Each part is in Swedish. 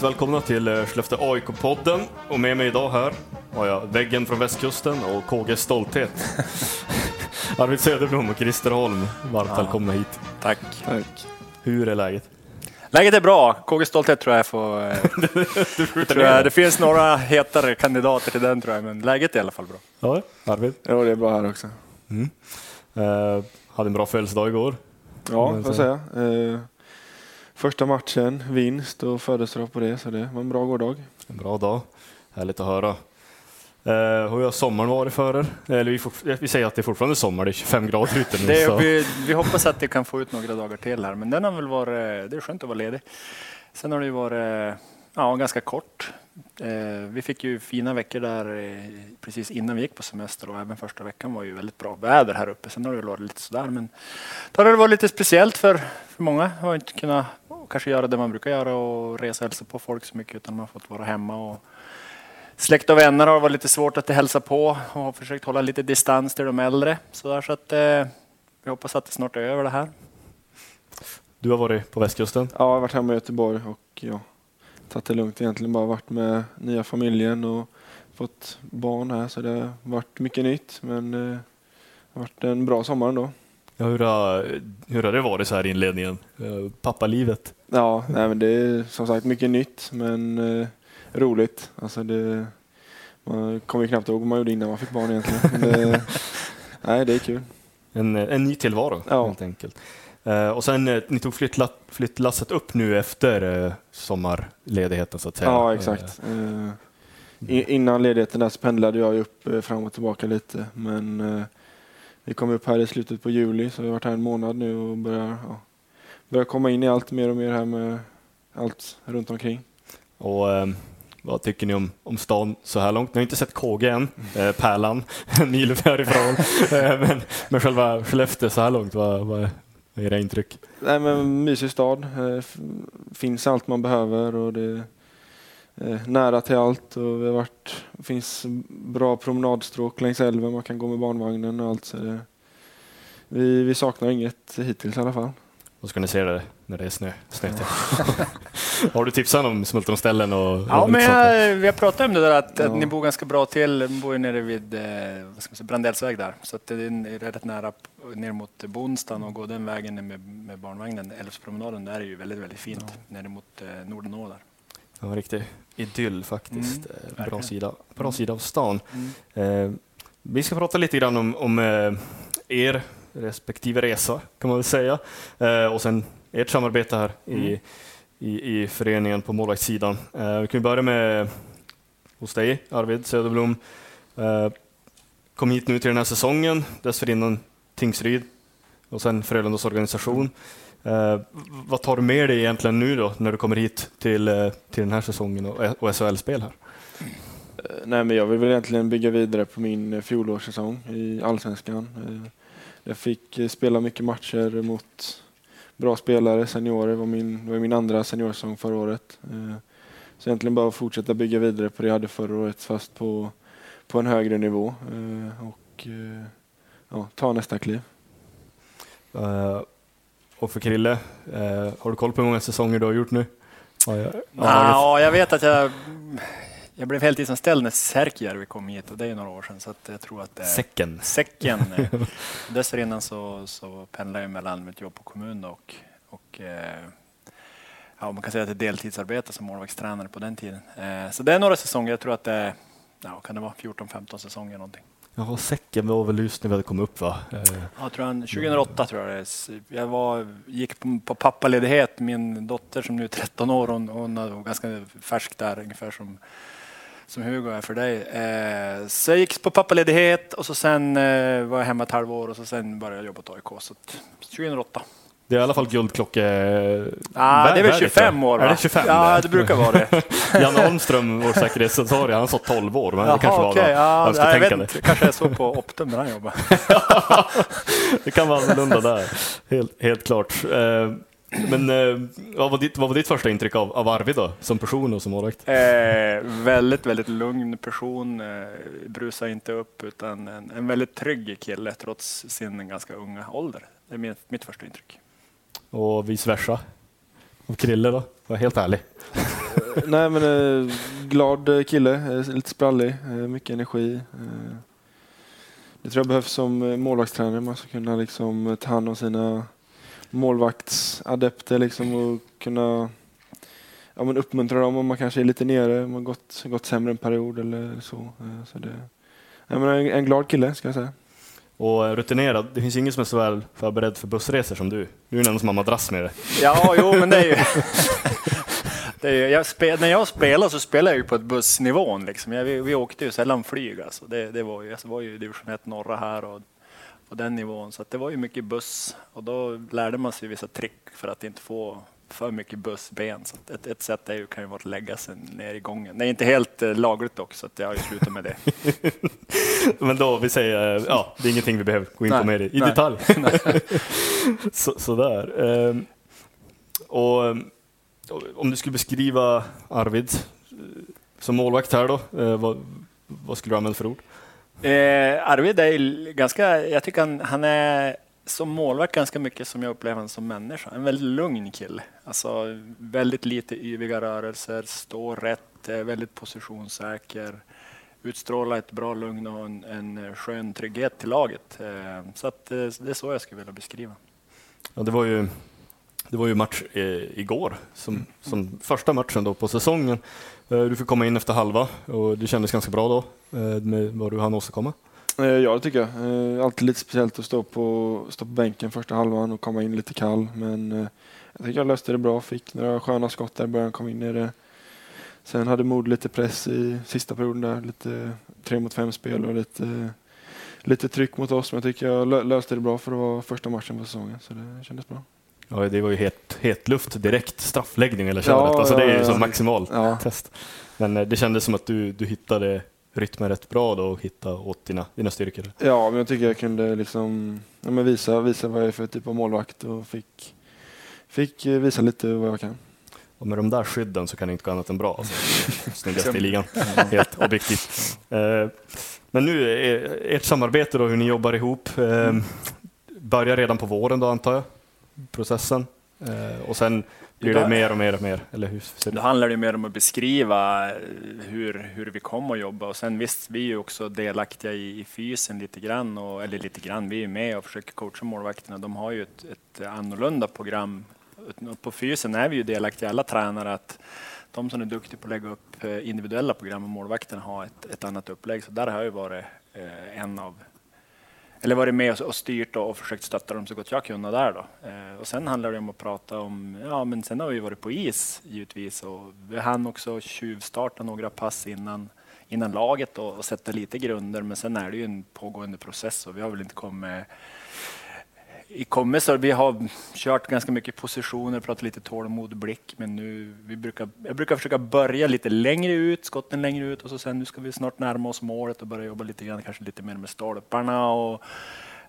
varmt, välkomna till eh, Skellefteå AIK-podden. Och med mig idag här har jag Väggen från västkusten och KGs stolthet. Arvid Söderblom och Christer Holm, varmt välkomna hit. Tack. Tack. Hur är läget? Läget är bra. KG Stolthet tror jag får... eh, Du tror jag. det. Det finns några hetare kandidater till den tror jag, men läget är i alla fall bra. Ja, Arvid. Ja, det är bra här också. Eh, hade en bra födelsedag igår. Ja, får så- jag säga. Eh, första matchen, vinst och födelsedag på det, så det var en bra gårdag. En bra dag. Härligt att höra. Eh, hur har sommaren varit för er? Eller vi, vi säger att det är fortfarande sommar, det är 25 grader ute nu. Det vi, vi hoppas att vi kan få ut några dagar till här, men den har väl varit... Det är skönt att vara ledig. Sen har det ju varit ja, ganska kort. Eh, vi fick ju fina veckor där eh, precis innan vi gick på semester och även första veckan var ju väldigt bra väder här uppe. Sen har det varit lite sådär, men då har det varit lite speciellt för, för många. Har inte kunnat kanske göra det man brukar göra och resa och hälsa på folk så mycket utan man har fått vara hemma och Släkt och vänner har varit lite svårt att hälsa på och har försökt hålla lite distans till de äldre. Så, där, så att, eh, vi hoppas att det snart är över det här. Du har varit på västkusten. Ja, jag har varit hemma i Göteborg och ja, tagit det lugnt egentligen. Bara varit med nya familjen och fått barn här, så det har varit mycket nytt. Men eh, det har varit en bra sommar ändå. Ja, hur, har, hur har det varit så här i inledningen? Eh, pappalivet? Ja, nej, men det är som sagt mycket nytt, men eh, roligt. Alltså det, man kommer knappt ihåg vad man gjorde innan man fick barn egentligen. Det, nej, det är kul. En, en ny tillvaro Ja. helt enkelt. Eh, och sen, eh, ni tog flyttla, flyttlasset upp nu efter eh, sommarledigheten så att säga. Ja, exakt. Eh, i- Innan ledigheten där så pendlade jag upp fram och tillbaka lite. Men vi kom upp här i slutet på juli så vi har varit här en månad nu och börjar, ja, börjar komma in i allt mer och mer här med allt runt omkring. Och, eh, vad tycker ni om, om stan så här långt? Ni har inte sett KG än, eh, Pärlan, en mil härifrån. eh, men, men själva Skellefteå så här långt, vad, vad, vad är era intryck? Nej, men mysig stad. Eh, finns allt man behöver och det nära till allt. Och vi har varit, finns bra promenadstråk längs älven. Man kan gå med barnvagnen och allt. Så det, vi, vi saknar inget hittills i alla fall. Vad ska ni se det när det är snö? snö har du tipsat om smultronställen? Och, Ja, och men jag, vi har pratat om det där att, Ja. att ni bor ganska bra till. Ni bor ju nere vid eh, vad ska man säga, Brandellsväg där. Så att det är rätt nära ner mot Bonstan och gå den vägen med, med barnvagnen. Älvspromenaden där är ju väldigt, väldigt fint. Ner mot eh, Nordenå där. Ja, en riktig idyll faktiskt. Mm, Eh, bra, sida, bra Mm. sida av stan. Eh, vi ska prata lite grann om, om eh, er respektive resa kan man väl säga. Eh, och sen ert samarbete här i, Mm. i, i föreningen på målvaktssidan. Eh, vi kan börja med hos dig Arvid Söderblom. Eh, kom hit nu till den här säsongen, dessförinnan Tingsryd och sen Frölundas organisation. Eh, vad tar du med dig egentligen nu då när du kommer hit till, eh, till den här säsongen och, och SHL-spel här? Eh, Nej, men jag vill väl egentligen bygga vidare på min eh, fjolårssäsong i Allsvenskan. Eh, Jag fick eh, spela mycket matcher mot bra spelare, seniorer. Det var min, det var min andra seniorsäsong förra året. Eh, Så egentligen bara fortsätta bygga vidare på det jag hade förra året fast på, på en högre nivå. Eh, Och eh, ja, ta nästa kliv. Eh, och för Krille, eh, har du koll på hur många säsonger du har gjort nu? Ja, jag, Ja, jag vet att jag, jag blev heltidsanställd när Särkijärvi kom hit och det är några år sedan. Så att jag tror att det är Säcken. säcken. Dessförinnan så, så pendlar jag mellan mitt jobb på kommun och, och eh, ja, man kan säga att det är deltidsarbete som målvaktstränare på den tiden. Eh, Så det är några säsonger. Jag tror att det är, ja, kan det vara 14-15 säsonger någonting. Ja, säcken var väl just när vi hade kommit upp va? Eh. Ja, tror jag, 2008 tror jag det är. Jag var, gick på, pappaledighet. Min dotter som nu är 13 år, hon, hon var ganska färsk där ungefär som, som Hugo är för dig. Eh, så jag gick på pappaledighet och så sen eh, var jag hemma ett halvår och så sen började jag jobba på AIK. Så 2008. Det är i alla fall guldklocka... Ah, det är väl värdigt, 25 va? år va? Är det 25? Ja, det brukar vara det. Janne Holmström, vår säkerhetsansvarig, han sa 12 år, men det kanske var vad ja, ska jag tänka vet det. kanske är så på Optum när han jobbar. det kan vara annorlunda där, helt, helt klart. Eh, Men eh, vad, var ditt, vad var ditt första intryck av, av Arvid då, som person och som målvakt? Eh, väldigt, väldigt lugn person. Eh, brusar inte upp utan en, en väldigt trygg kille trots sin ganska unga ålder. Det är mitt, mitt första intryck. Och vice versa? Och Krille då? Var helt ärlig. Eh, nej men eh, glad kille, eh, lite sprallig, eh, mycket energi. Eh. Det tror jag behövs som eh, målvaktstränare. Man ska kunna liksom ta hand om sina målvaktsadepter liksom och kunna ja, men uppmuntra dem om man kanske är lite nere, om man gått, gått sämre en period eller så. Så det, jag menar, en, en glad kille ska jag säga. Och rutinerad, det finns ingen som är så väl förberedd för bussresor som du. Du är den som har madrass med dig. Ja, jo, men det är ju... det är, jag spel, när jag spelar så spelar jag ju på ett bussnivån. Liksom. Jag, vi, vi åkte ju sällan flyg. Alltså. Det, det var ju, alltså, var ju division 1 norra här och på den nivån. Så det var ju mycket buss och då lärde man sig vissa trick för att inte få för mycket bussben. Så ett, ett sätt är ju, kan ju vara att lägga sig ner i gången. Det är inte helt eh, lagligt dock, så jag har ju slutat med det. Men då, vi säger, ja, det är ingenting vi behöver gå in Nej, på mer i, i nej. detalj. så, sådär. Ehm, och om du skulle beskriva Arvid eh, som målvakt här då, eh, vad, vad skulle du använda för ord? Eh, Arvid är ganska, jag tycker han, han är som målvakt ganska mycket som jag upplever honom som människa. En väldigt lugn kille. Alltså väldigt lite yviga rörelser, står rätt, är väldigt positionssäker, utstrålar ett bra lugn och en, en skön trygghet till laget. Eh, så att, eh, det är så jag skulle vilja beskriva. Ja, det var ju, det var ju match eh, igår, som, som första matchen då på säsongen. Du fick komma in efter halva och det kändes ganska bra då med vad du hann åstadkomma. Ja, det tycker jag. Alltid lite speciellt att stå på, stå på bänken första halvan och komma in lite kall. Men jag tycker jag löste det bra. Fick några sköna skott där i början, kom in i det. Sen hade Mod lite press i sista perioden där. Lite tre mot fem spel och lite, lite tryck mot oss. Men jag tycker jag lö- löste det bra för att vara första matchen på säsongen. Så det kändes bra. Ja, det var ju het, het luft direkt, straffläggning eller köret. Ja, alltså, det är ju som maximal Ja. test. Men eh, det kändes som att du, du hittade rytmen rätt bra då och hittade åt dina, dina styrkor. Ja, men jag tycker jag kunde liksom, ja, visa, visa vad jag är för typ av målvakt och fick, fick eh, visa lite vad jag kan. Och med de där skydden så kan det inte gå annat än bra. Alltså. Snyggast i ligan, helt objektivt. Eh, Men nu, ert samarbete då, hur ni jobbar ihop, eh, börjar redan på våren då antar jag, processen. Eh, Och sen blir det mer och mer och mer, eller hur ser Då det handlar det mer om att beskriva hur, hur vi kommer att jobba och sen visst, vi är ju också delaktiga i, i fysen lite grann, och, eller lite grann, vi är med och försöker coacha målvakterna. De har ju ett, ett annorlunda program. På fysen är vi ju delaktiga, alla tränare, att de som är duktiga på att lägga upp eh, individuella program och målvakterna har ett, ett annat upplägg. Så där har jag ju varit eh, en av eller varit med och- styrt och, försökt stötta dem så gott jag kunnat där då. Eh, och sen handlar det om att prata om, ja men sen har vi varit på is givetvis och vi hann också tjuvstarta några pass innan, innan laget och, och sätta lite grunder men sen är det ju en pågående process och vi har väl inte kommit i kommer vi har kört ganska mycket positioner, pratat lite tålamod och blick, men nu vi brukar, jag brukar försöka börja lite längre ut, skotten längre ut och så sen nu ska vi snart närma oss målet och börja jobba lite grann, kanske lite mer med stolparna och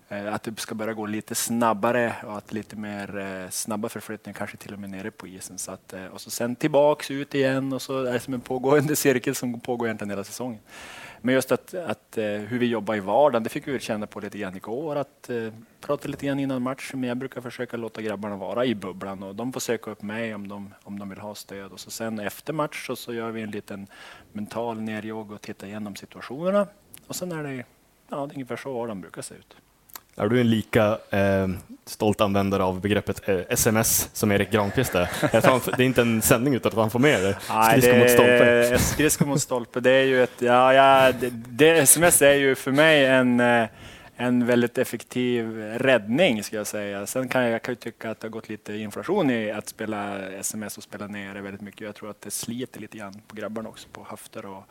eh, att det ska börja gå lite snabbare och att lite mer eh, snabba förflyttningar, kanske till och med nere på isen. Så att, eh, och så sen tillbaks ut igen och så är det som en pågående cirkel som pågår egentligen hela säsongen. Men just att, att eh, hur vi jobbar i vardagen, det fick vi väl känna på lite grann igår. Att pratade prata lite grann innan matchen, men jag brukar försöka låta grabbarna vara i bubblan och de får söka upp mig om de, om de vill ha stöd. Och så sen efter match så, så gör vi en liten mental nerjog och tittar igenom situationerna. Och sen är det, ja, det är ungefär så vardagen brukar se ut. Är du en lika eh, stolt användare av begreppet eh, sms som Erik Granqvist är? Det är inte en sändning utan att han får med det. Skridsko mot stolpe. Skridsko mot stolpe, det är ju ett, ja, ja, det, det, sms är ju för mig en, eh, en väldigt effektiv räddning ska jag säga. Sen kan jag, jag kan tycka att det har gått lite inflation i att spela sms och spela ner det väldigt mycket. Jag tror att det sliter lite grann på grabbarna också, på höfter och,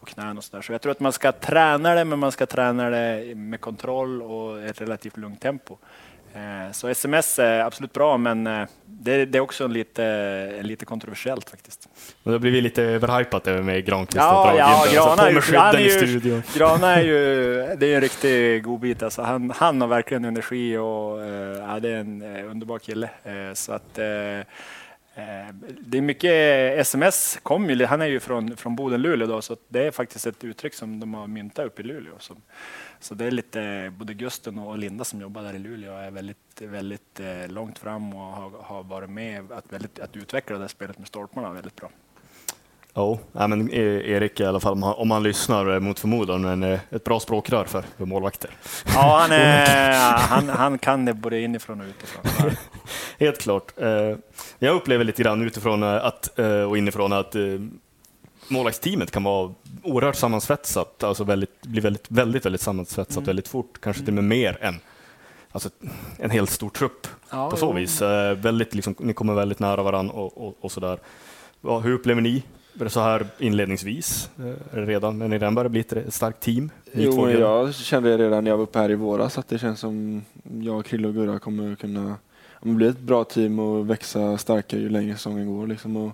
och knän och sådär. Så jag tror att man ska träna det, men man ska träna det med kontroll och ett relativt lugnt tempo. Eh, Så sms är absolut bra, men eh, det, det är också lite, lite kontroversiellt faktiskt. Men det har blivit lite överhypat över med Granqvist Ja, och ja. Grana Så är på med ju-. Grana är ju det är en riktig godbit. Alltså han, han har verkligen energi och eh, ja, det är en underbar kille. Så att, Eh, det är mycket sms kom ju, han är ju från, från Boden-Luleå då, så det är faktiskt ett uttryck som de har myntat upp i Luleå. Så, så det är lite, både Gusten och Linda som jobbar där i Luleå är väldigt, väldigt eh, långt fram och har, har varit med att, väldigt, att utveckla det här spelet med stolparna väldigt bra. Ja, nej, men E- Erik i alla fall, om han, lyssnar eh, mot förmodan, men eh, ett bra språkrör för, för målvakter. Ja, han, är, han, han kan det både inifrån och utifrån. Helt klart. Eh, Jag upplever lite grann utifrån att, och inifrån att målvaktsteamet kan vara oerhört sammansvetsat, alltså väldigt, bli väldigt, väldigt, väldigt sammansvetsat Mm. väldigt fort, kanske till och med mer än alltså, en helt stor trupp Ja, på så jo. vis. Väldigt, liksom, ni kommer väldigt nära varandra och, och, och sådär. Ja, hur upplever ni så här inledningsvis? Eh, redan, när ni redan börjar bli ett starkt team? Jo, jag kände redan när jag var uppe här i våras att det känns som jag, Krille och Gurra kommer kunna bli ett bra team och växa starkare ju längre säsongen går. Liksom, och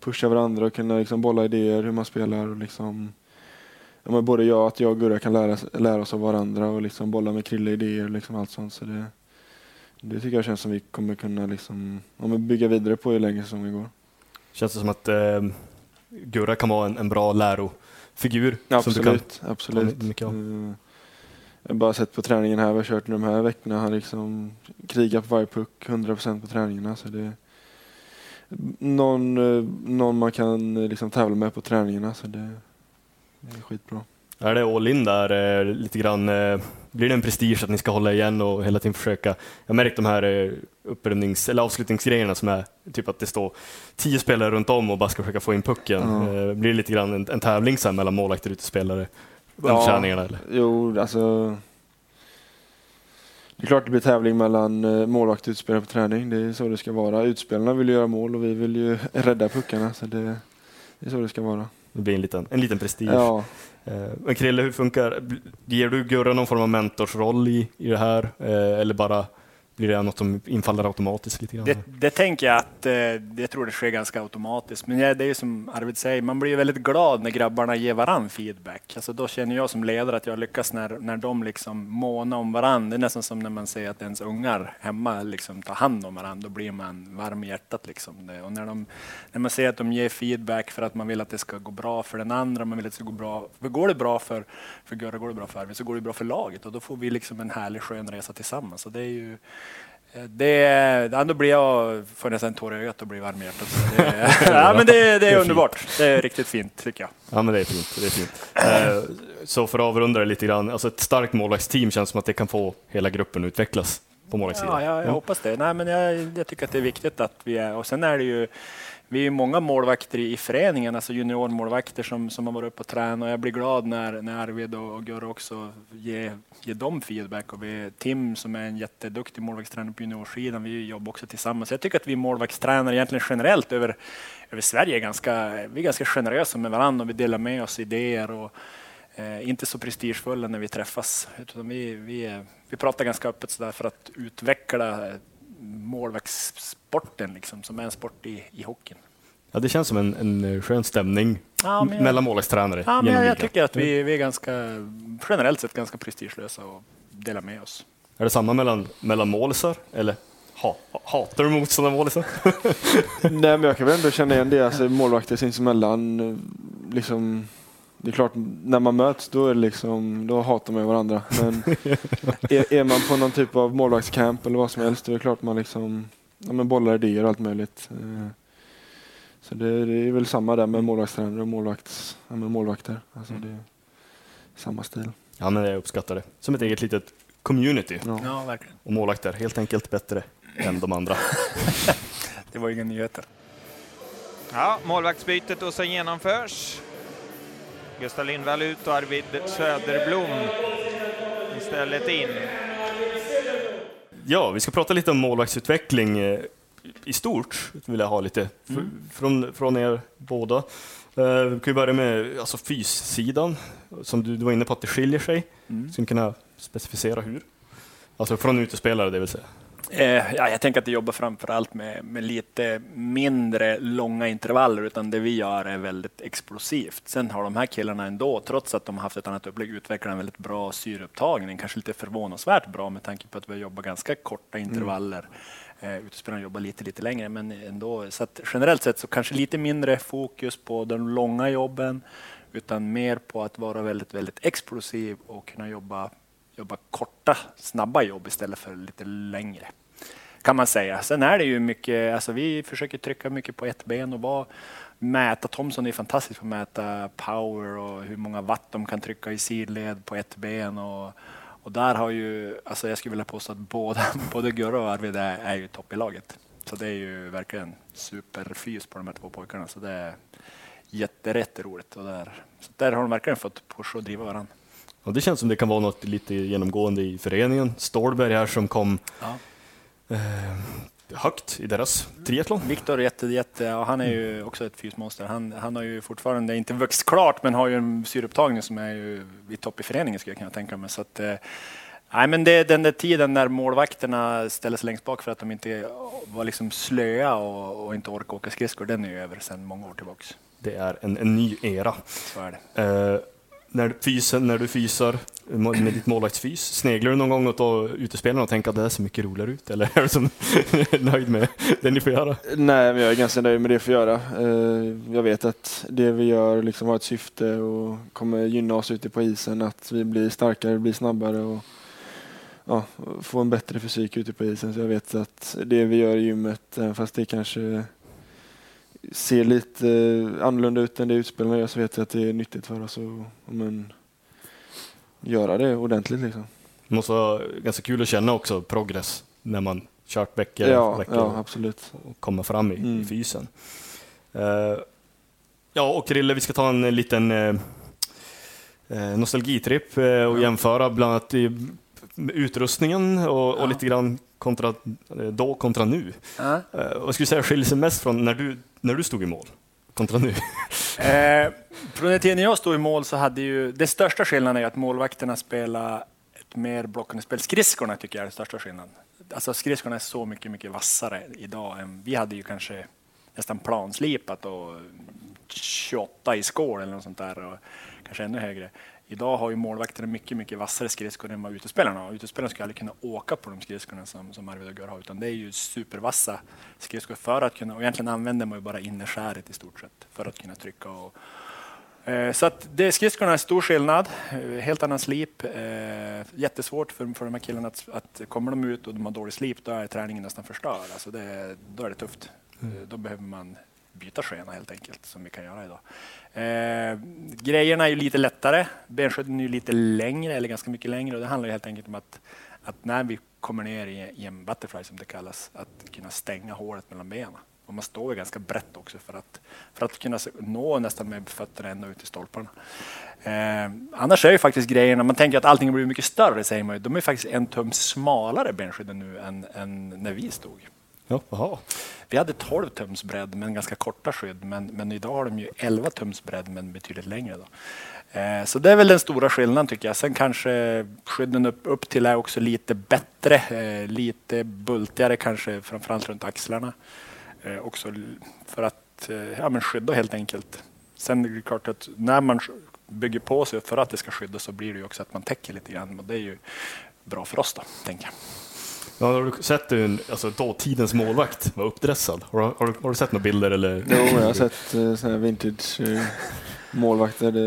pusha varandra och kunna liksom, bolla idéer hur man spelar. Och, liksom, ja, men både jag, att jag och Gurra kan lära, lära oss av varandra och liksom, bolla med Krille idéer och liksom, allt sånt. Så det, det tycker jag känns som vi kommer kunna liksom, ja, bygga vidare på ju längre säsongen går. Känns det som att eh, Gurra kan vara en, en bra lärofigur? Som Absolut, absolut. ta mycket av. Eh, Jag har bara sett på träningen här vi har kört de här veckorna. Han liksom krigar på varje puck 100% på träningarna. Så det är någon, eh, någon man kan eh, liksom tävla med på träningarna. Så det, det är skitbra. Är det all in där lite grann? Blir det en prestige att ni ska hålla igen och hela tiden försöka? Jag märkt de här eh, upprymnings eller avslutningsgrejerna som är typ att det står tio spelare runt om och bara ska försöka få in pucken. Eh, blir det lite grann en, en tävling sen mellan målvakter och utespelare Ja. träningarna? Eller? Jo, alltså. Det är klart det blir tävling mellan eh, målvakt och utspelare på träning. Det är så det ska vara. Utspelarna vill ju göra mål och vi vill ju rädda puckarna. Så det, det är så det ska vara. Det blir en liten, en liten prestige. Ja, Eh, Men Krille, hur funkar Ger du Gurra någon form av mentorsroll i, i det här? Eh, Eller bara blir det något som infaller automatiskt lite grann? Det, det tänker jag att eh, jag tror det sker ganska automatiskt. Men det är ju som Arvid säger, man blir väldigt glad när grabbarna ger varann feedback. Alltså då känner jag som ledare att jag lyckas när, när de liksom månar om varann. Det är nästan som när man ser att ens ungar hemma liksom tar hand om varandra. Då blir man varm i hjärtat. Liksom. Och när, de, när man ser att de ger feedback för att man vill att det ska gå bra för den andra, man vill att det ska gå bra. För går det bra för, för Gurra, går det bra för Arvid, så går det bra för laget. Och då får vi liksom en härlig skön resa tillsammans. Så det är ju det, då blir jag, får nästan tår i ögat och blir varm i hjärtat. Det, ja, men det, det är underbart. Det är riktigt fint tycker jag. Ja, men det är fint. Det är fint. Eh, Så för att avrunda det lite grann, alltså ett starkt målvaktsteam känns som att det kan få hela gruppen att utvecklas på målvaktssidan. Ja, jag, jag hoppas det. Nej, men jag, jag tycker att det är viktigt att vi är, och sen är det ju, vi är många målvakter i föreningen, alltså juniormålvakter som, som har varit uppe och tränat och jag blir glad när, när Arvid och, och Gurra också ger, ger dem feedback och vi, Tim som är en jätteduktig målvaktstränare på juniorsidan, vi jobbar också tillsammans. Jag tycker att vi målvaktstränare egentligen generellt över, över Sverige är ganska, vi är ganska generösa med varandra och vi delar med oss idéer och eh, inte så prestigefulla när vi träffas. Utan vi, vi, vi pratar ganska öppet sådär för att utveckla målvaktssporten liksom, som är en sport i, i hockeyn. Ja, det känns som en, en skön stämning Ja, men jag- mellan målvaktstränare Ja, men jag, jag tycker att vi, vi är ganska, generellt sett ganska prestigelösa och delar med oss. Är det samma mellan, mellan målisar eller ha, hatar du motståndarmålisar? Nej men jag kan väl ändå känna igen det, alltså målvakter sinsemellan. eh, Liksom, det är klart, när man möts då, är det liksom, då hatar man ju varandra. Men är, är man på någon typ av målvaktscamp eller vad som helst, då är det klart man liksom ja, men bollar idéer och allt möjligt. Eh, Så det, det är väl samma där med målvaktstränare och målvakts, ja, men målvakter. Alltså det är samma stil. Ja, men jag uppskattar det. Som ett eget litet community. Ja. Ja, verkligen. Och målvakter, helt enkelt bättre än de andra. Det var inga nyheter. Ja, målvaktsbytet och så genomförs. Gustav Lindvall ut och Arvid Söderblom istället in. Ja, vi ska prata lite om målvaktsutveckling eh, i stort. Vill jag ha lite f- från, från er båda. Eh, vi kan börja med alltså, fyssidan, som du, du var inne på att det skiljer sig. Mm. Skulle kunna specificera hur? Alltså från utespelare, det vill säga. Eh, ja, jag tänker att det jobbar framför allt med, med lite mindre långa intervaller, utan det vi gör är väldigt explosivt. Sen har de här killarna ändå, trots att de har haft ett annat upplägg, utvecklat en väldigt bra syreupptagning. Kanske lite förvånansvärt bra med tanke på att vi jobbar ganska korta intervaller. Eh, utespelarna jobbar lite, lite längre, men ändå. Så generellt sett så kanske lite mindre fokus på de långa jobben, utan mer på att vara väldigt, väldigt explosiv och kunna jobba jobba korta, snabba jobb istället för lite längre. Kan man säga. Sen är det ju mycket, alltså vi försöker trycka mycket på ett ben och vara, mäta. Thomson är fantastisk på att mäta power och hur många watt de kan trycka i sidled på ett ben. Och, och där har ju, alltså jag skulle vilja påstå att båda, både Gurra och Arvid är, är ju topp i laget. Så det är ju verkligen superfys på de här två pojkarna. Så det är jätterätt roligt. Och där, så där har de verkligen fått pusha och driva varandra. Och det känns som det kan vara något lite genomgående i föreningen. Stålberg här som kom Ja. Eh, högt i deras triathlon. Viktor är jätte, jätte, ja, han är ju också ett fysmonster. Han, han har ju fortfarande inte vuxit klart, men har ju en syreupptagning som är ju i topp i föreningen skulle jag kunna tänka mig. Så att, eh, nej, men det är den där tiden när målvakterna ställer sig längst bak för att de inte var liksom slöa och, och inte orkade åka skridskor, den är ju över sedan många år tillbaks. Det är en, en ny era. Så är det. Eh, när, fysen, när du fysar med ditt målvaktsfys, sneglar du någon gång åt utespelarna och tänker att det här ser mycket roligare ut? Eller är du som nöjd med det ni får göra? Nej, men jag är ganska nöjd med det vi får göra. Eh, jag vet att det vi gör liksom har ett syfte och kommer gynna oss ute på isen. Att vi blir starkare, blir snabbare och ja, får en bättre fysik ute på isen. Så jag vet att det vi gör i gymmet, fast det kanske ser lite eh, annorlunda ut än det utspelarna gör, så vet jag att det är nyttigt för oss att men, göra det ordentligt. Liksom. Det måste vara ganska kul att känna också progress när man kört veckor Ja, veckor ja, absolut. och kommer fram i, i Mm. fysen. Eh, ja, och Krille, vi ska ta en liten eh, nostalgitripp och jämföra bland annat i, utrustningen och, och Ja. lite grann kontra då kontra nu. Ja. Vad skulle du säga skiljer sig mest från när du, när du stod i mål kontra nu? Eh, från den tiden jag stod i mål så hade ju, det största skillnaden är ju att målvakterna spelar ett mer blockande spel. Skridskorna tycker jag är den största skillnaden. Alltså skridskorna är så mycket, mycket vassare idag än vi hade ju kanske nästan planslipat och 28 i skål eller något sånt där och kanske ännu högre. Idag har ju målvakterna mycket, mycket vassare skridskor än vad utespelarna har. Utespelarna skulle aldrig kunna åka på de skridskorna som, som Arvid och Gör har, utan det är ju supervassa skridskor för att kunna, och egentligen använder man ju bara innerskäret i stort sett för att kunna trycka och Eh, Så att det, skridskorna är stor skillnad, eh, helt annan slip. Eh, Jättesvårt för, för de här killarna att, att kommer de ut och de har dålig slip, då är träningen nästan förstörd. Alltså det, då är det tufft. Eh, Då behöver man byta skena helt enkelt, som vi kan göra idag. Eh, grejerna är ju lite lättare. Benskydden är ju lite längre, eller ganska mycket längre. Och det handlar ju helt enkelt om att, att när vi kommer ner i, i en butterfly, som det kallas, att kunna stänga hålet mellan benen. Och man står ju ganska brett också för att, för att kunna nå nästan med fötterna ända ut i stolparna. Eh, annars är ju faktiskt grejerna, man tänker att allting blir mycket större säger man ju. De är faktiskt en tum smalare benskydden nu än, än när vi stod. Ja, jaha. Vi hade 12 tums bredd men ganska korta skydd. Men, men idag har de ju 11 tums bredd men betydligt längre. Då. Eh, så det är väl den stora skillnaden tycker jag. Sen kanske skydden upp, upp till är också lite bättre. Eh, lite bultigare kanske framförallt runt axlarna. Eh, också för att eh, ja, men skydda helt enkelt. Sen är det klart att när man bygger på sig för att det ska skydda så blir det ju också att man täcker lite grann. Och det är ju bra för oss då, tänker jag. Ja, har du sett hur en, alltså, dåtidens målvakt var uppdressad? Har, du- har, du, har du sett några bilder? Eller? Jo, jag har sett eh, såna här vintage eh, målvakter. Det,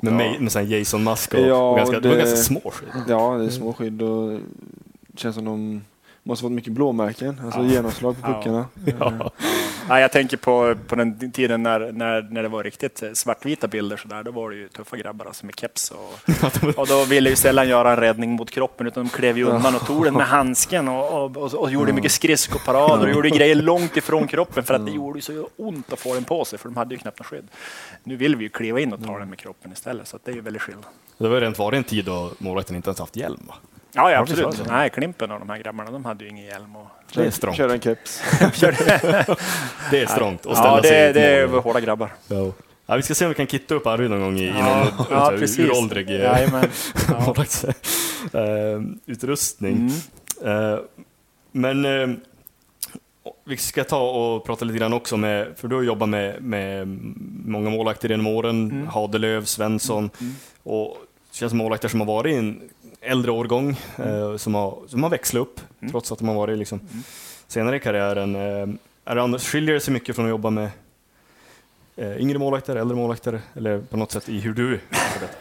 Med, Ja. mig, med sån Jason Musk och, Ja, och ganska, det... ganska små skydd. ja, det är små skydd och det känns som de måste fått mycket blåmärken, alltså Ja. genomslag på puckarna. Ja. Nej, jag tänker på, på den tiden när, när, när det var riktigt eh, svartvita bilder så där, då var det ju tuffa grabbar alltså, med keps och, och då ville ju sällan göra en räddning mot kroppen utan de klev ju undan och tog den med handsken och, och, och, och gjorde mycket skridskoparader och gjorde grejer långt ifrån kroppen för att det gjorde ju så ont att få den på sig för de hade ju knappt något skydd. Nu vill vi ju kliva in och ta den med kroppen istället så det är ju väldigt skillnad. Det var rent varit en tid då målvakten inte ens haft hjälm. Va? Ja, ja absolut. Nej, Klimpen och de här grabbarna, de hade ju ingen hjälm. Och... Det är strångt. Köra en keps. Det är strångt att ställa Ja, sig det, ett det är mål. hårda grabbar. Ja. Ja, vi ska se om vi kan kitta upp Arvid någon gång i, i Ja, någon ja, precis. uråldrig. Ja. målvaktsutrustning. Mm. Eh, men eh, vi ska ta och prata lite grann också med, för du har jobbat med, med många målvakter genom åren, Mm. Hadelöv, Svensson, Mm. och det känns som målvakter som har varit i en äldre årgång, eh, som, har, som har växlat upp, Mm. trots att de har varit liksom, Mm. senare i karriären. Eh, är det annars, skiljer det sig mycket från att jobba med eh, yngre målvakter, äldre målvakter, eller på något sätt i hur du arbetar?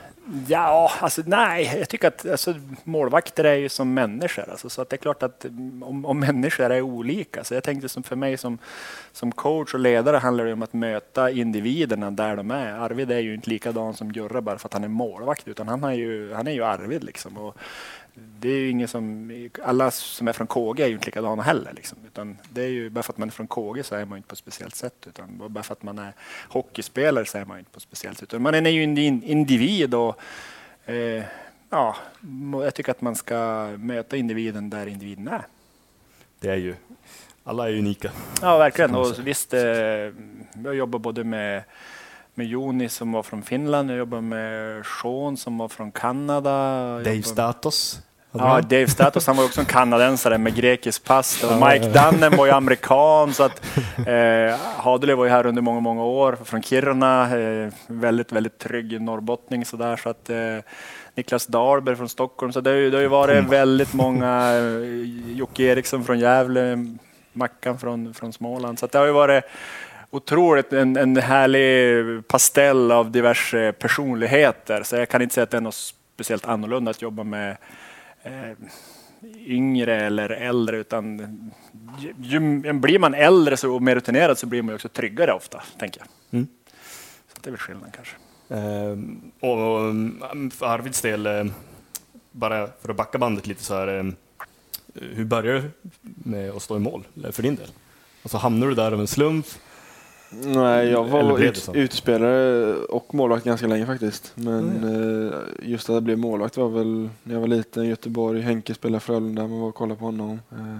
Ja, alltså nej, jag tycker att alltså, målvakter är ju som människor. Alltså, så att det är klart att mm, om, om människor är olika. Så jag tänkte som för mig som, som coach och ledare handlar det om att möta individerna där de är. Arvid är ju inte likadan som Gurra bara för att han är målvakt, utan han, är ju, han är ju Arvid. Liksom. Och det är ju ingen som, alla som är från KG är ju inte likadana heller. Liksom. Utan det är ju, bara för att man är från KG så är man inte på ett speciellt sätt. Utan bara för att man är hockeyspelare så är man inte på ett speciellt sätt. Utan man är ju en individ och eh, ja, jag tycker att man ska möta individen där individen är. Det är ju, alla är unika. Ja, verkligen. Och visst, eh, jag jobbar både med med Joni som var från Finland, jag jobbade med Sean som var från Kanada. Dave Statos. Ja, Dave Statos, han var också en kanadensare med grekisk pass. Och Mike Dunnen var ju amerikan. Så att, eh, Hadley var ju här under många, många år från Kiruna. Eh, väldigt, väldigt trygg norrbottning sådär. Så att, eh, Niklas Dahlberg från Stockholm. Så det har ju, det har ju varit väldigt många. Eh, Jocke Eriksson från Gävle, Mackan från, från Småland. Så det har ju varit otroligt en, en härlig pastell av diverse personligheter. Så jag kan inte säga att det är något speciellt annorlunda att jobba med eh, yngre eller äldre. Utan ju, ju, blir man äldre så, och mer rutinerad så blir man också tryggare ofta, tänker jag. Mm. Så det är väl skillnaden kanske. Eh, och, och, för Arvids del, eh, bara för att backa bandet lite så här. Eh, hur började du med att stå i mål för din del? Alltså hamnade du där av en slump? Nej, jag var ut, utspelare och målvakt ganska länge faktiskt. Men mm. just att jag blev målvakt var väl när jag var liten i Göteborg. Henke spelade Frölunda, man var och kollade på honom. Eh,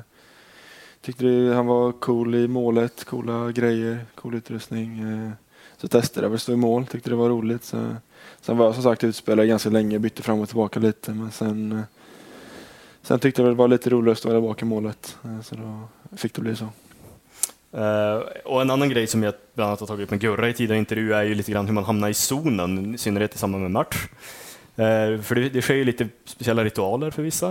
tyckte det, han var cool i målet, coola grejer, cool utrustning. Eh, så testade jag att stå i mål, tyckte det var roligt. Så, sen var jag som sagt utspelare ganska länge, bytte fram och tillbaka lite. Men sen, sen tyckte jag det var lite roligare att stå där bak i målet. Så då fick det bli så. Uh, och en annan grej som jag bland annat har tagit upp med Gurra i tidigare intervju är ju lite grann hur man hamnar i zonen, i synnerhet i samband med match. Uh, för det, det sker ju lite speciella ritualer för vissa.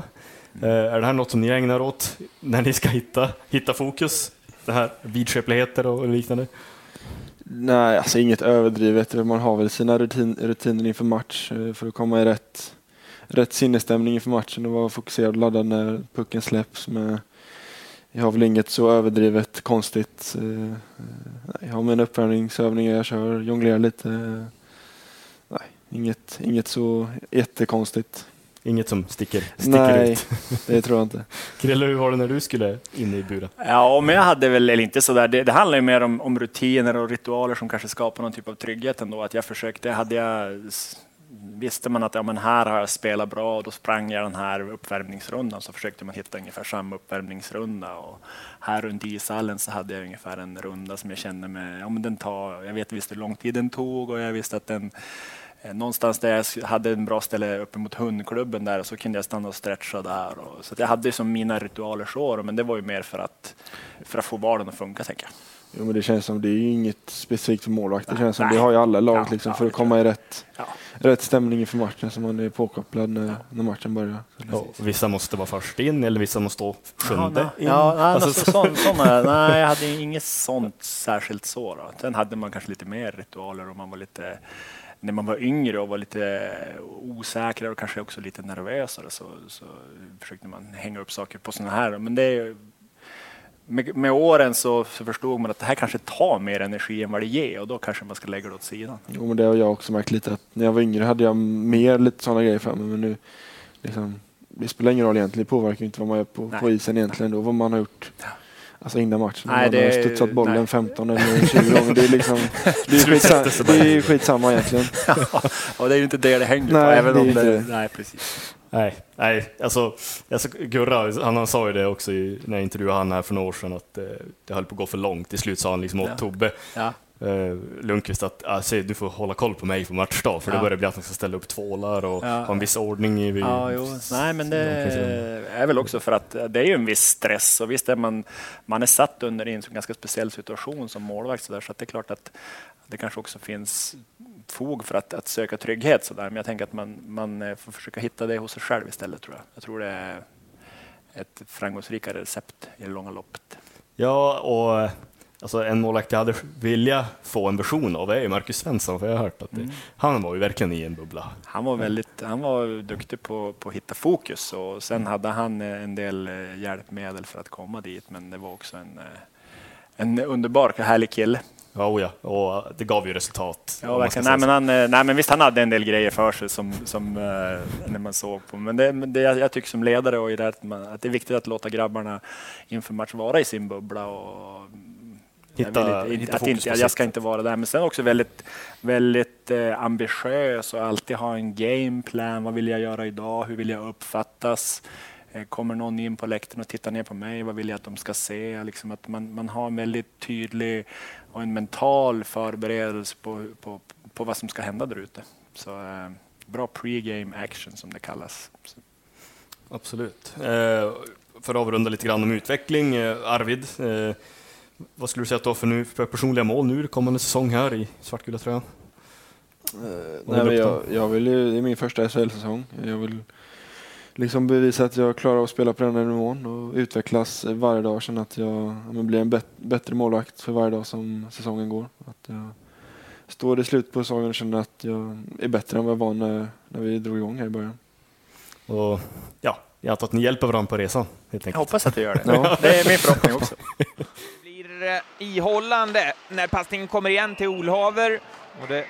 Uh, är det här något som ni ägnar åt när ni ska hitta, hitta fokus? Det här vidskepligheter och liknande? Nej, alltså inget överdrivet. Man har väl sina rutin, rutiner inför match för att komma i rätt, rätt sinnesstämning inför matchen och vara fokuserad och laddad när pucken släpps. Med, jag har väl inget så överdrivet konstigt. Eh, jag har mina uppvärmningsövningar jag kör, jonglerar lite. Nej, inget, inget så jättekonstigt. Inget som sticker, sticker Nej, ut? det tror jag inte. Krille, hur var det när du skulle in i buren? Ja, men jag hade väl, eller inte sådär, det, det handlar ju mer om, om rutiner och ritualer som kanske skapar någon typ av trygghet ändå. Att jag försökte, hade jag visste man att ja, men här har jag spelat bra och då sprang jag den här uppvärmningsrundan så försökte man hitta ungefär samma uppvärmningsrunda. Och här runt ishallen så hade jag ungefär en runda som jag kände med, ja, men den tar, jag vet visst hur lång tid den tog och jag visste att den eh, Någonstans där jag hade en bra ställe uppe mot hundklubben där så kunde jag stanna och stretcha där. Och, så jag hade som mina ritualer så, men det var ju mer för att, för att få vardagen att funka tänker jag. Jo, men det känns som det är inget specifikt för målvakt. Det känns som Nej. det har ju alla lag liksom, ja, för att komma i rätt, ja. rätt stämning inför matchen så man är påkopplad när, när matchen börjar. Ja, vissa måste vara först in eller vissa måste stå sjunde in. Ja, nej, alltså, så, så, såna, nej, jag hade inget sånt särskilt så. Då. Sen hade man kanske lite mer ritualer och man var lite när man var yngre och var lite osäkrare och kanske också lite nervösare så, så försökte man hänga upp saker på sådana här. Men det är med, med, åren så, förstod man att det här kanske tar mer energi än vad det ger och då kanske man ska lägga det åt sidan. Jo, men det har jag också märkt lite att när jag var yngre hade jag mer lite sådana grejer för mig men nu liksom, det spelar ingen roll egentligen, det påverkar inte vad man gör på, på isen egentligen då, vad man har gjort. Ja. Alltså innan matchen. Nej, man har studsat bollen nej. 15 eller 20 gånger. Det är, liksom, det är, skitsamma, det är skitsamma egentligen. ja, och det är ju inte det det hänger nej, på. Även det om det, nej, precis. Nej, nej alltså, alltså Gurra han, han sa ju det också i, när jag intervjuade han här för några år sedan att eh, det höll på att gå för långt. Till slut sa han liksom åt ja. Tobbe ja. Eh, Lundqvist att alltså, du får hålla koll på mig på matchdag för ja. det börjar bli att man ska ställa upp tvålar och ja. ha en viss ordning. I, ja, jo. Nej, men det är väl också för att det är ju en viss stress och visst är man, man är satt under en ganska speciell situation som målvakt så, där, så det är klart att det kanske också finns fog för att, att söka trygghet. Så där. Men jag tänker att man, man eh, får försöka hitta det hos sig själv istället. tror Jag Jag tror det är ett framgångsrikare recept i det långa loppet. Ja, och Alltså en målvakt jag hade vilja få en version av är ju Marcus Svensson, för jag har hört att det, Mm. han var ju verkligen i en bubbla. Han var väldigt, han var duktig på, på att hitta fokus och sen hade han eh, en del eh, hjälpmedel för att komma dit. Men det var också en, en underbar, härlig kille. Ja, oh ja, och det gav ju resultat. Ja, verkligen. Nej, men han, eh, nej, men visst, han hade en del grejer för sig som, som eh, när man såg på. Men det, det jag, jag tycker som ledare och i det att, man, att det är viktigt att låta grabbarna inför match vara i sin bubbla och jag Hitta- vill inte, hitta att inte, jag ska inte vara där. Men sen också väldigt, väldigt eh, ambitiös och alltid ha en gameplan. Vad vill jag göra idag? Hur vill jag uppfattas? Eh, Kommer någon in på läktaren och tittar ner på mig? Vad vill jag att de ska se? Liksom att man, man har en väldigt tydlig och en mental förberedelse på, på, på vad som ska hända där ute. Så eh, bra pre-game action som det kallas. Så, Absolut. Eh, för att avrunda lite grann om utveckling, eh, Arvid, eh, vad skulle du säga att du har för, nu, för personliga mål nu kommande säsong här i svartgula tröjan? Eh, nej, jag, jag vill ju, det är min första SHL-säsong. Jag vill liksom bevisa att jag klarar att spela på den här nivån och utvecklas varje dag. Känna att jag blir en bet, bättre målvakt för varje dag som säsongen går. Att jag står i slutet på säsongen och känner att jag är bättre än vad jag var när, när vi drog igång här i början. Och, ja, jag antar att ni hjälper varandra på resan, helt jag enkelt. hoppas att det gör det. Ja. Det är min förhoppning också. blir eh, ihållande när passningen kommer igen till Olhaver. Och det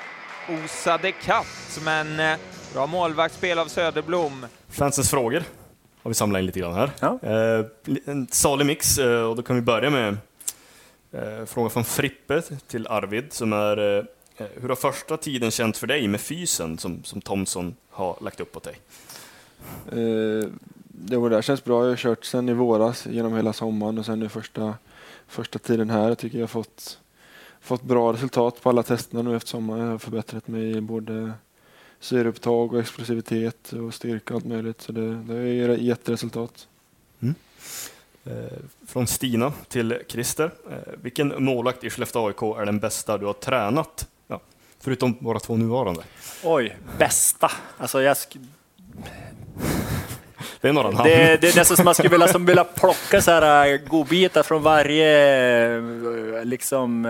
osade katt, men eh, bra målvaktsspel av Söderblom. Fansens frågor har vi samlat in lite grann här. Ja. Eh, en salig mix eh, och då kan vi börja med eh, frågan från Frippe till Arvid som är eh, hur har första tiden känts för dig med fysen som, som Thomson har lagt upp åt dig? Eh, det var där känns bra. Jag har kört sen i våras genom hela sommaren och sen nu första, första tiden här. Jag tycker jag har fått, fått bra resultat på alla testerna nu efter sommaren. Jag har förbättrat mig i både syreupptag och explosivitet och styrka och allt möjligt. Så det, det gett resultat. Eh, från Stina till Christer. Eh, vilken målvakt i Skellefteå AIK är den bästa du har tränat? Ja, förutom våra två nuvarande. Oj, bästa. Alltså jag sk- Det är några namn. det, det är nästan som man skulle vilja, som vilja plocka så här äh, godbitar från varje liksom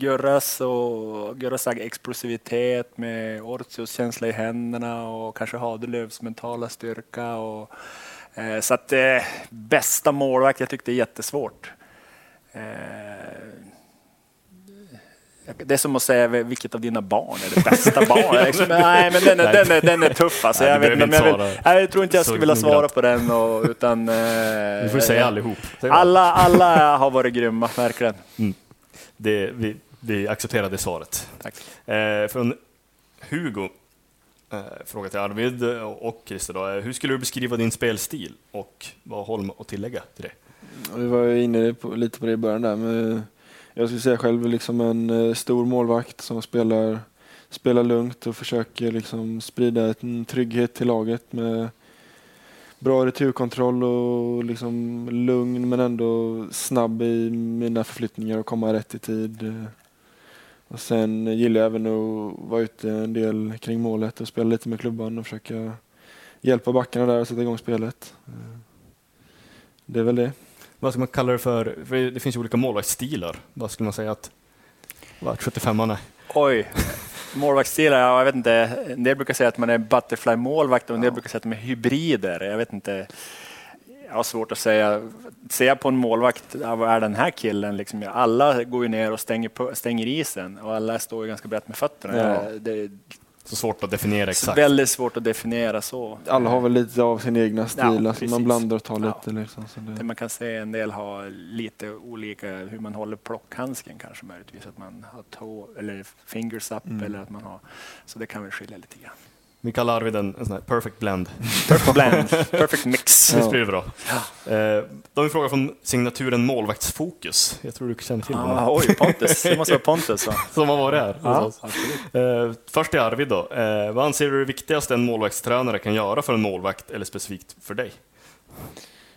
Gurras och Gurras explosivitet med Ortius känsla i händerna och kanske Hadelövs mentala styrka. Och, eh, så att eh, bästa målvakt, jag tyckte det är jättesvårt. Eh, det är som att säga vilket av dina barn är det bästa barnet. Liksom, nej, men den är, den är, den är tuff alltså. Nej, jag, vet, behöver jag, vill, jag tror inte jag skulle vilja svara på den. Och, utan, eh, Du får säga allihop. Säg bara. alla, alla har varit grymma, verkligen. Det, vi, vi accepterar det svaret. Tack. Eh, från Hugo, eh, fråga till Arvid och Christer. Då, eh, hur skulle du beskriva din spelstil och vad har Holm att tillägga till det? Vi var ju inne på, lite på det i början där. Men jag skulle säga själv liksom en eh, stor målvakt som spelar, spelar lugnt och försöker liksom sprida en trygghet till laget med bra returkontroll och liksom lugn men ändå snabb i mina förflyttningar och komma rätt i tid. Och sen gillar jag även att vara ute en del kring målet och spela lite med klubban och försöka hjälpa backarna där och sätta igång spelet. Eh, Det är väl det. Vad ska man kalla det för? för det finns ju olika målvaktsstilar. Vad skulle man säga att vad, 75an är? Oj, målvaktsstilar, ja, jag vet inte. En del brukar säga att man är butterfly-målvakt och en del brukar säga att de är hybrider. Jag vet inte. Jag har svårt att säga. Ser jag på en målvakt, vad är den här killen? Liksom, alla går ju ner och stänger, på, stänger isen och alla står ju ganska brett med fötterna. Ja. Det är Så svårt att definiera exakt. väldigt svårt att definiera så. Alla har väl lite av sin egna stil, Ja, alltså man blandar och tar Ja. lite. Liksom, så Det det, man kan se en del har lite olika hur man håller plockhandsken kanske möjligtvis. Att man har tå eller fingers up Mm. eller att man har. Så det kan väl skilja lite grann. Vi kallar Arvid en, en sån här perfect blend. Perfect blend, perfect mix. Visst blir det bra? Eh, då har vi en fråga från signaturen Målvaktsfokus. Jag tror du känner till honom. Ah, oj, Pontus. Det måste vara Pontus. Va? Som har varit här Ja. Eh, först till Arvid då. Eh, vad anser du är det viktigaste en målvaktstränare kan göra för en målvakt eller specifikt för dig?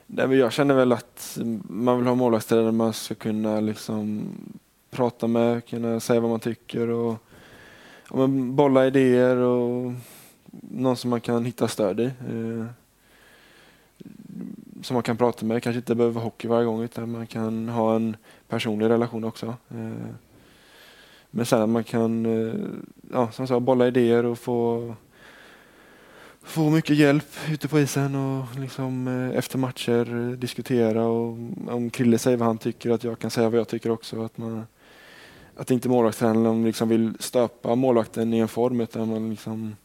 Nej, men jag känner väl att man vill ha målvaktstränare man ska kunna liksom prata med, kunna säga vad man tycker och men bolla idéer och någon som man kan hitta stöd i. Eh, som man kan prata med. Kanske inte behöver vara hockey varje gång utan man kan ha en personlig relation också. Eh, men sen att man kan eh, ja, som sagt, bolla idéer och få, få mycket hjälp ute på isen och liksom, eh, efter matcher diskutera. Och om Krille säger vad han tycker, att jag kan säga vad jag tycker också. Att, man, att inte målvaktstränaren liksom vill stöpa målvakten i en form utan man liksom,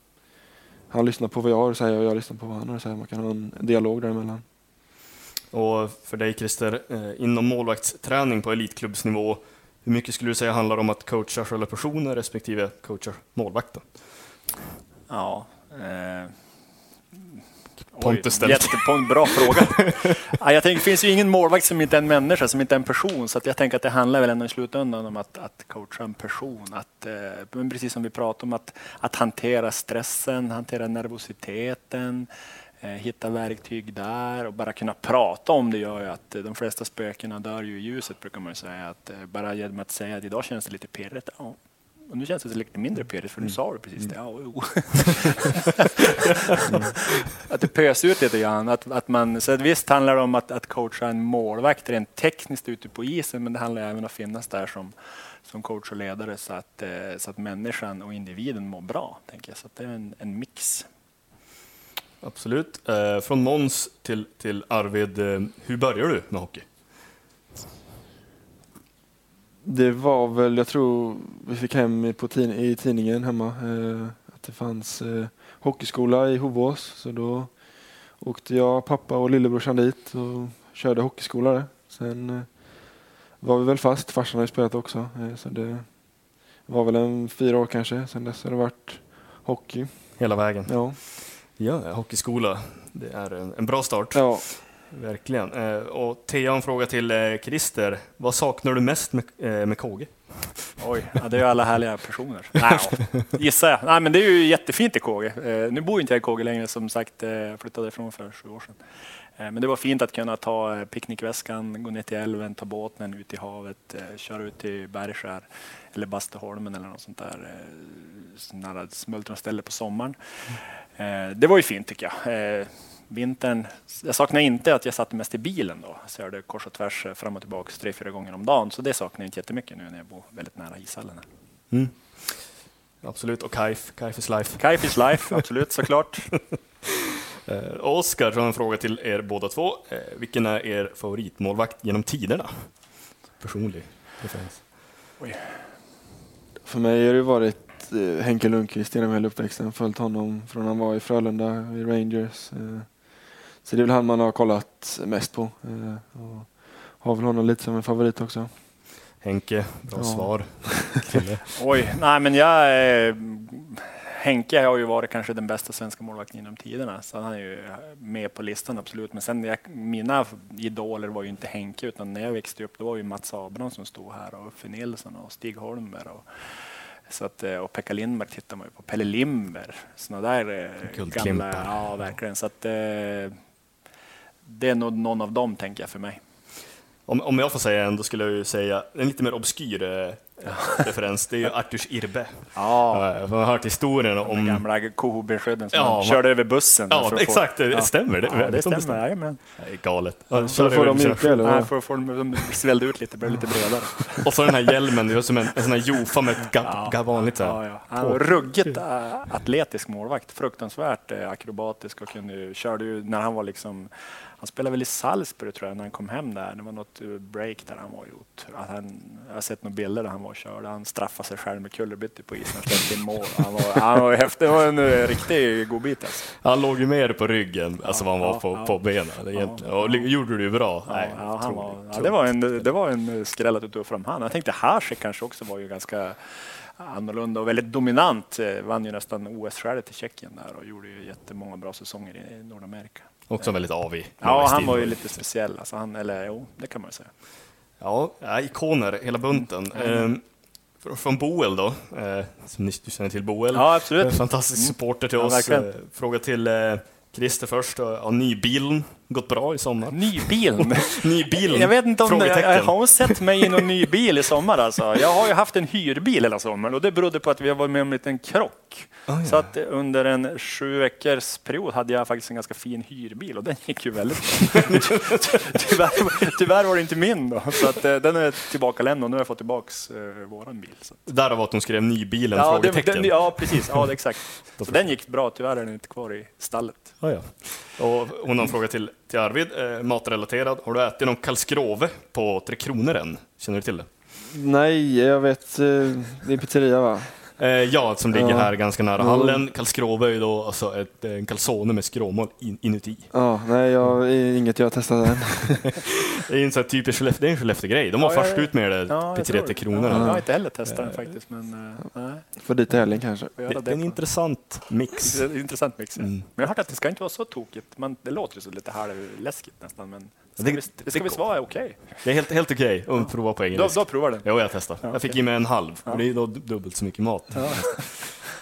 han lyssnar på vad jag har att säga och jag lyssnar på vad han har att säga. Man kan ha en dialog däremellan. Och för dig Christer, eh, inom målvaktsträning på elitklubbsnivå, hur mycket skulle du säga handlar om att coacha själva personen respektive coacha målvakten? Ja. Eh, Pontus ställt. Jättepont, bra fråga. ja, jag tänker, det finns ju ingen målvakt som inte är en människa, som inte är en person. Så att jag tänker att det handlar väl ändå i slutändan om att, att coacha en person. Att, eh, precis som vi pratade om, att, att hantera stressen, hantera nervositeten, eh, hitta verktyg där och bara kunna prata om det gör ju att de flesta spökena dör ju i ljuset brukar man säga. Att, eh, bara genom att säga att idag känns det lite pirrigt. Ja, och nu känns det lite mindre pirrigt för nu mm. sa du precis det. Ja, jo. att det pös ut lite grann. Att, att man, så att visst handlar det om att, att coacha en målvakt rent tekniskt ute på isen men det handlar även om att finnas där som, som coach och ledare så att, eh, så att människan och individen mår bra. Tänker jag. Så det är en, en mix. Absolut. Eh, från Måns till, till Arvid, eh, hur började du med hockey? Det var väl, jag tror vi fick hem på tid, i tidningen hemma eh, att det fanns eh, hockeyskola i Hovås. Så då åkte jag, pappa och lillebrorsan dit och körde hockeyskola där. Sen eh, var vi väl fast, farsan har ju spelat också. Eh, så det var väl en fyra år kanske. Sen dess har det varit hockey. Hela vägen? Ja. Ja, hockeyskola, det är en, en bra start. Ja. Verkligen. Eh, och Thea, en fråga till eh, Christer. Vad saknar du mest med, eh, med KG? Oj, ja, det är ju alla härliga personer. Nej, gissar jag. Nej, men det är ju jättefint i KG. Nu bor inte jag i KG längre, som sagt, jag flyttade ifrån för sju år sedan. Men det var fint att kunna ta picknickväskan, gå ner till älven, ta båten ut i havet, köra ut till Bergskär eller Basteholmen eller något sånt där smultronställe på sommaren. Det var ju fint tycker jag vintern, jag saknar inte att jag satt mest i bilen då. Så jag kors och tvärs eh, fram och tillbaka tre, fyra gånger om dagen. Så det saknar jag inte jättemycket nu när jag bor väldigt nära ishallen. Mm. Absolut, och Kaif, Kaif is life. Kaif is life, absolut såklart. eh, Oskar har en fråga till er båda två. Eh, vilken är er favoritmålvakt genom tiderna? Personlig preferens. För mig har det varit Henke Lundqvist genom hela uppväxten. Följt honom från han var i Frölunda, i Rangers. Eh, så det är väl han man har kollat mest på. Eh, och har väl honom lite som en favorit också. Henke, bra ja. svar. Oj, nej men jag är... Henke har ju varit kanske den bästa svenska målvakten genom tiderna, så han är ju med på listan absolut. Men sen jag, mina idoler var ju inte Henke, utan när jag växte upp då var ju Mats Abrahamsson som stod här och Uffe Nilsson och Stig Holmberg. Och, så att, eh, och Pekka Lindberg tittar man ju på. Pelle Limber, sådana där eh, gamla... Ja, verkligen. Så att, eh, det är nog någon av dem, tänker jag, för mig. Om, om jag får säga en, då skulle jag ju säga en lite mer obskyr eh, referens. Det är ju Arturs Irbe. Ja. Jag har hört historien om... De gamla kohobeskydden som ja, körde över bussen. Ja, exakt. Det stämmer. Det, ja, det stämmer. Jajamän. Det är galet. Ja, så får de mjuka eller? Nej, för, för de svällde ut lite, blev lite bredare. Och så den här hjälmen, det är som en, en sån här jofa med ett ga, ja. vanligt. Ja, ja. Han var ruggigt äh, atletisk målvakt. Fruktansvärt äh, akrobatisk och kunde, körde ju när han var liksom han spelade väl i Salzburg tror jag när han kom hem där. Det var något break där han var gjort. Att han, jag har sett några bilder där han var och körde. Han straffade sig själv med kullerbyttor på isen och släppte in mål. Han var, han var häftig. Det var en eh, riktig godbit alltså. Han låg ju mer på ryggen, alltså vad han var på, ja, på benen. Egentligen. Och gjorde du bra. Nej, han var, det, var en, det var en skräll att du tog fram han. Jag tänkte Hasek kanske också var ju ganska annorlunda och väldigt dominant. Eh, vann ju nästan OS-skäret i Tjeckien där och gjorde ju jättemånga bra säsonger i Nordamerika. Också väldigt avig. Ja, han var ju lite speciell. Alltså han, eller jo, det kan man ju säga. Ja, ikoner hela bunten. Mm. Eh, från Boel då, eh, som ni känner till Boel. Ja, absolut. Fantastisk mm. supporter till ja, oss. Verkligen. Eh, fråga till eh, Christer först, ja, nybilen gått bra i sommar? Ny bil. Ny bil? Jag vet inte om det, har sett mig i någon ny bil i sommar alltså. Jag har ju haft en hyrbil hela sommaren och det berodde på att vi har varit med om en liten krock. Ah, ja. Så att under en sju veckors period hade jag faktiskt en ganska fin hyrbil och den gick ju väldigt bra. tyvärr, tyvärr var det inte min då, så att, eh, den är tillbaka lämnad och nu har jag fått tillbaks eh, våran bil. Så. Därav att hon skrev nybilen? Ja, det, frågetecken. den, ja, precis. Ja, exakt. Så den gick bra, tyvärr är den inte kvar i stallet. Ah, ja. Och hon har en fråga till, till Arvid, eh, matrelaterad. Har du ätit någon kalskrove på Tre Kronor än? Känner du till det? Nej, jag vet. eh, Det är pizzeria va? Eh, ja, som ligger Ja. här ganska nära Mm. hallen. Kalskrove är ju då alltså ett, eh, en calzone med skråmål in, inuti. Ja, nej, jag, inget jag har testat än. Det är en sån här typisk Skellefteå, det är en Skellefteå-grej. De var Ja, först ut med det, Ja, Tre det. Kronor. Ja, jag Ja. har inte heller testat den faktiskt, men eh, nej. Får dit i helgen kanske. Det, det är en på- intressant mix. Intressant mix. ja. Mm. Men jag har hört att det ska inte vara så tokigt. Man, det låter ju så lite halvläskigt nästan, men det ska, Det- det det ska går. visst vara okej. Det är helt, helt okej att prova på egen risk. då provar den. Jo, jag testade. Ja, jag fick i mig en halv. Ja. Och det är då dubbelt så mycket mat.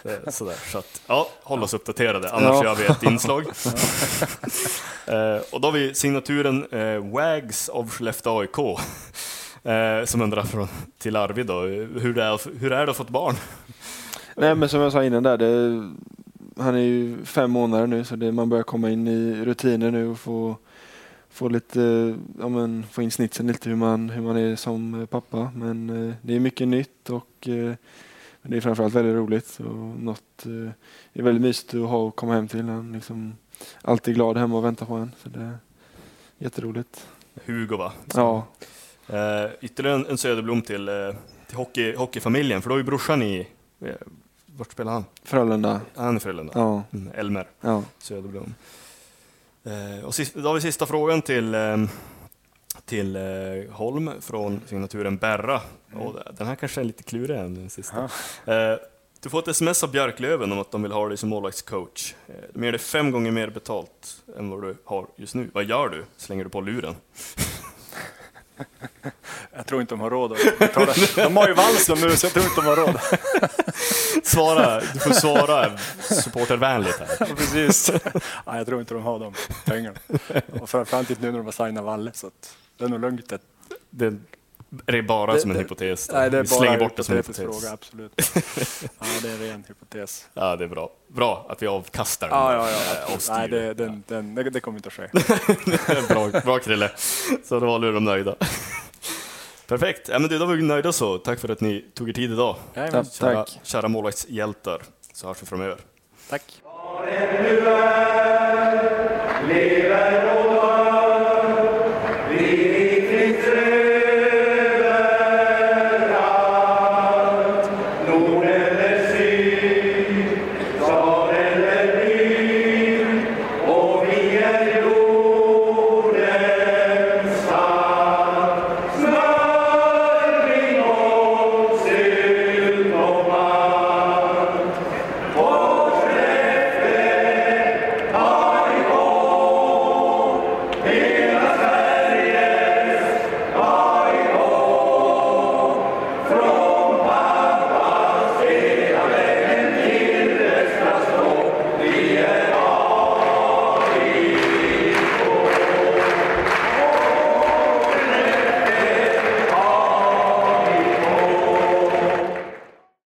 Eh, Sådär. Så att, ja, håll oss uppdaterade, annars Ja. gör vi ett inslag. eh, och då har vi signaturen eh, Wags av Skellefteå AIK. Eh, som undrar från, till Arvid då, hur det, är, hur är det att få ett barn? Nej, men som jag sa innan där, det, han är ju fem månader nu så det, man börjar komma in i rutiner nu och få, få lite, ja men få in snitsen lite hur man, hur man är som eh, pappa. Men eh, det är mycket nytt och eh, det är framförallt väldigt roligt och något, det är väldigt mysigt att ha och komma hem till. Han liksom alltid glad hemma och väntar på en. Så det är jätteroligt. Hugo va? Ja, Eh, ytterligare en, en Söderblom till, eh, till hockey, hockeyfamiljen, för då är ju brorsan i, eh, vart spelar han? Frölunda. Han är Frölunda. Ja, Mm, Elmer. ja. Söderblom. Eh, och då har vi sista frågan till, eh, till eh, Holm från signaturen Berra. Och den här kanske är lite klurigare än den sista. Eh, du får ett sms av Björklöven om att de vill ha dig som målvaktscoach. De ger dig fem gånger mer betalt än vad du har just nu. Vad gör du? Slänger du på luren? Jag tror inte de har råd att betala. De har ju Wallström nu, så jag tror inte de har råd. Svara, du får svara supportervänligt här. Precis. Ja, jag tror inte de har de pengarna. Och framförallt inte nu när de har signat Valle, så att det är nog lugnt. att- Det är det bara Det- som en det- hypotes. Nej, det är Vi bara slänger bort det som en hypotes. fråga, absolut. Ja, det är en ren hypotes. Ja, det är bra. Bra att vi avkastar den. Ja, ja, Eh, ja. avstyr. Nej, det, den, den, det, kommer inte att ske. bra, bra Krille. Så då var de nöjda. Perfekt. Ja, men du, då var vi nöjda så. Tack för att ni tog er tid idag. Jajamän. Tack. Kära, kära målvaktshjältar. Så hörs vi framöver. Tack.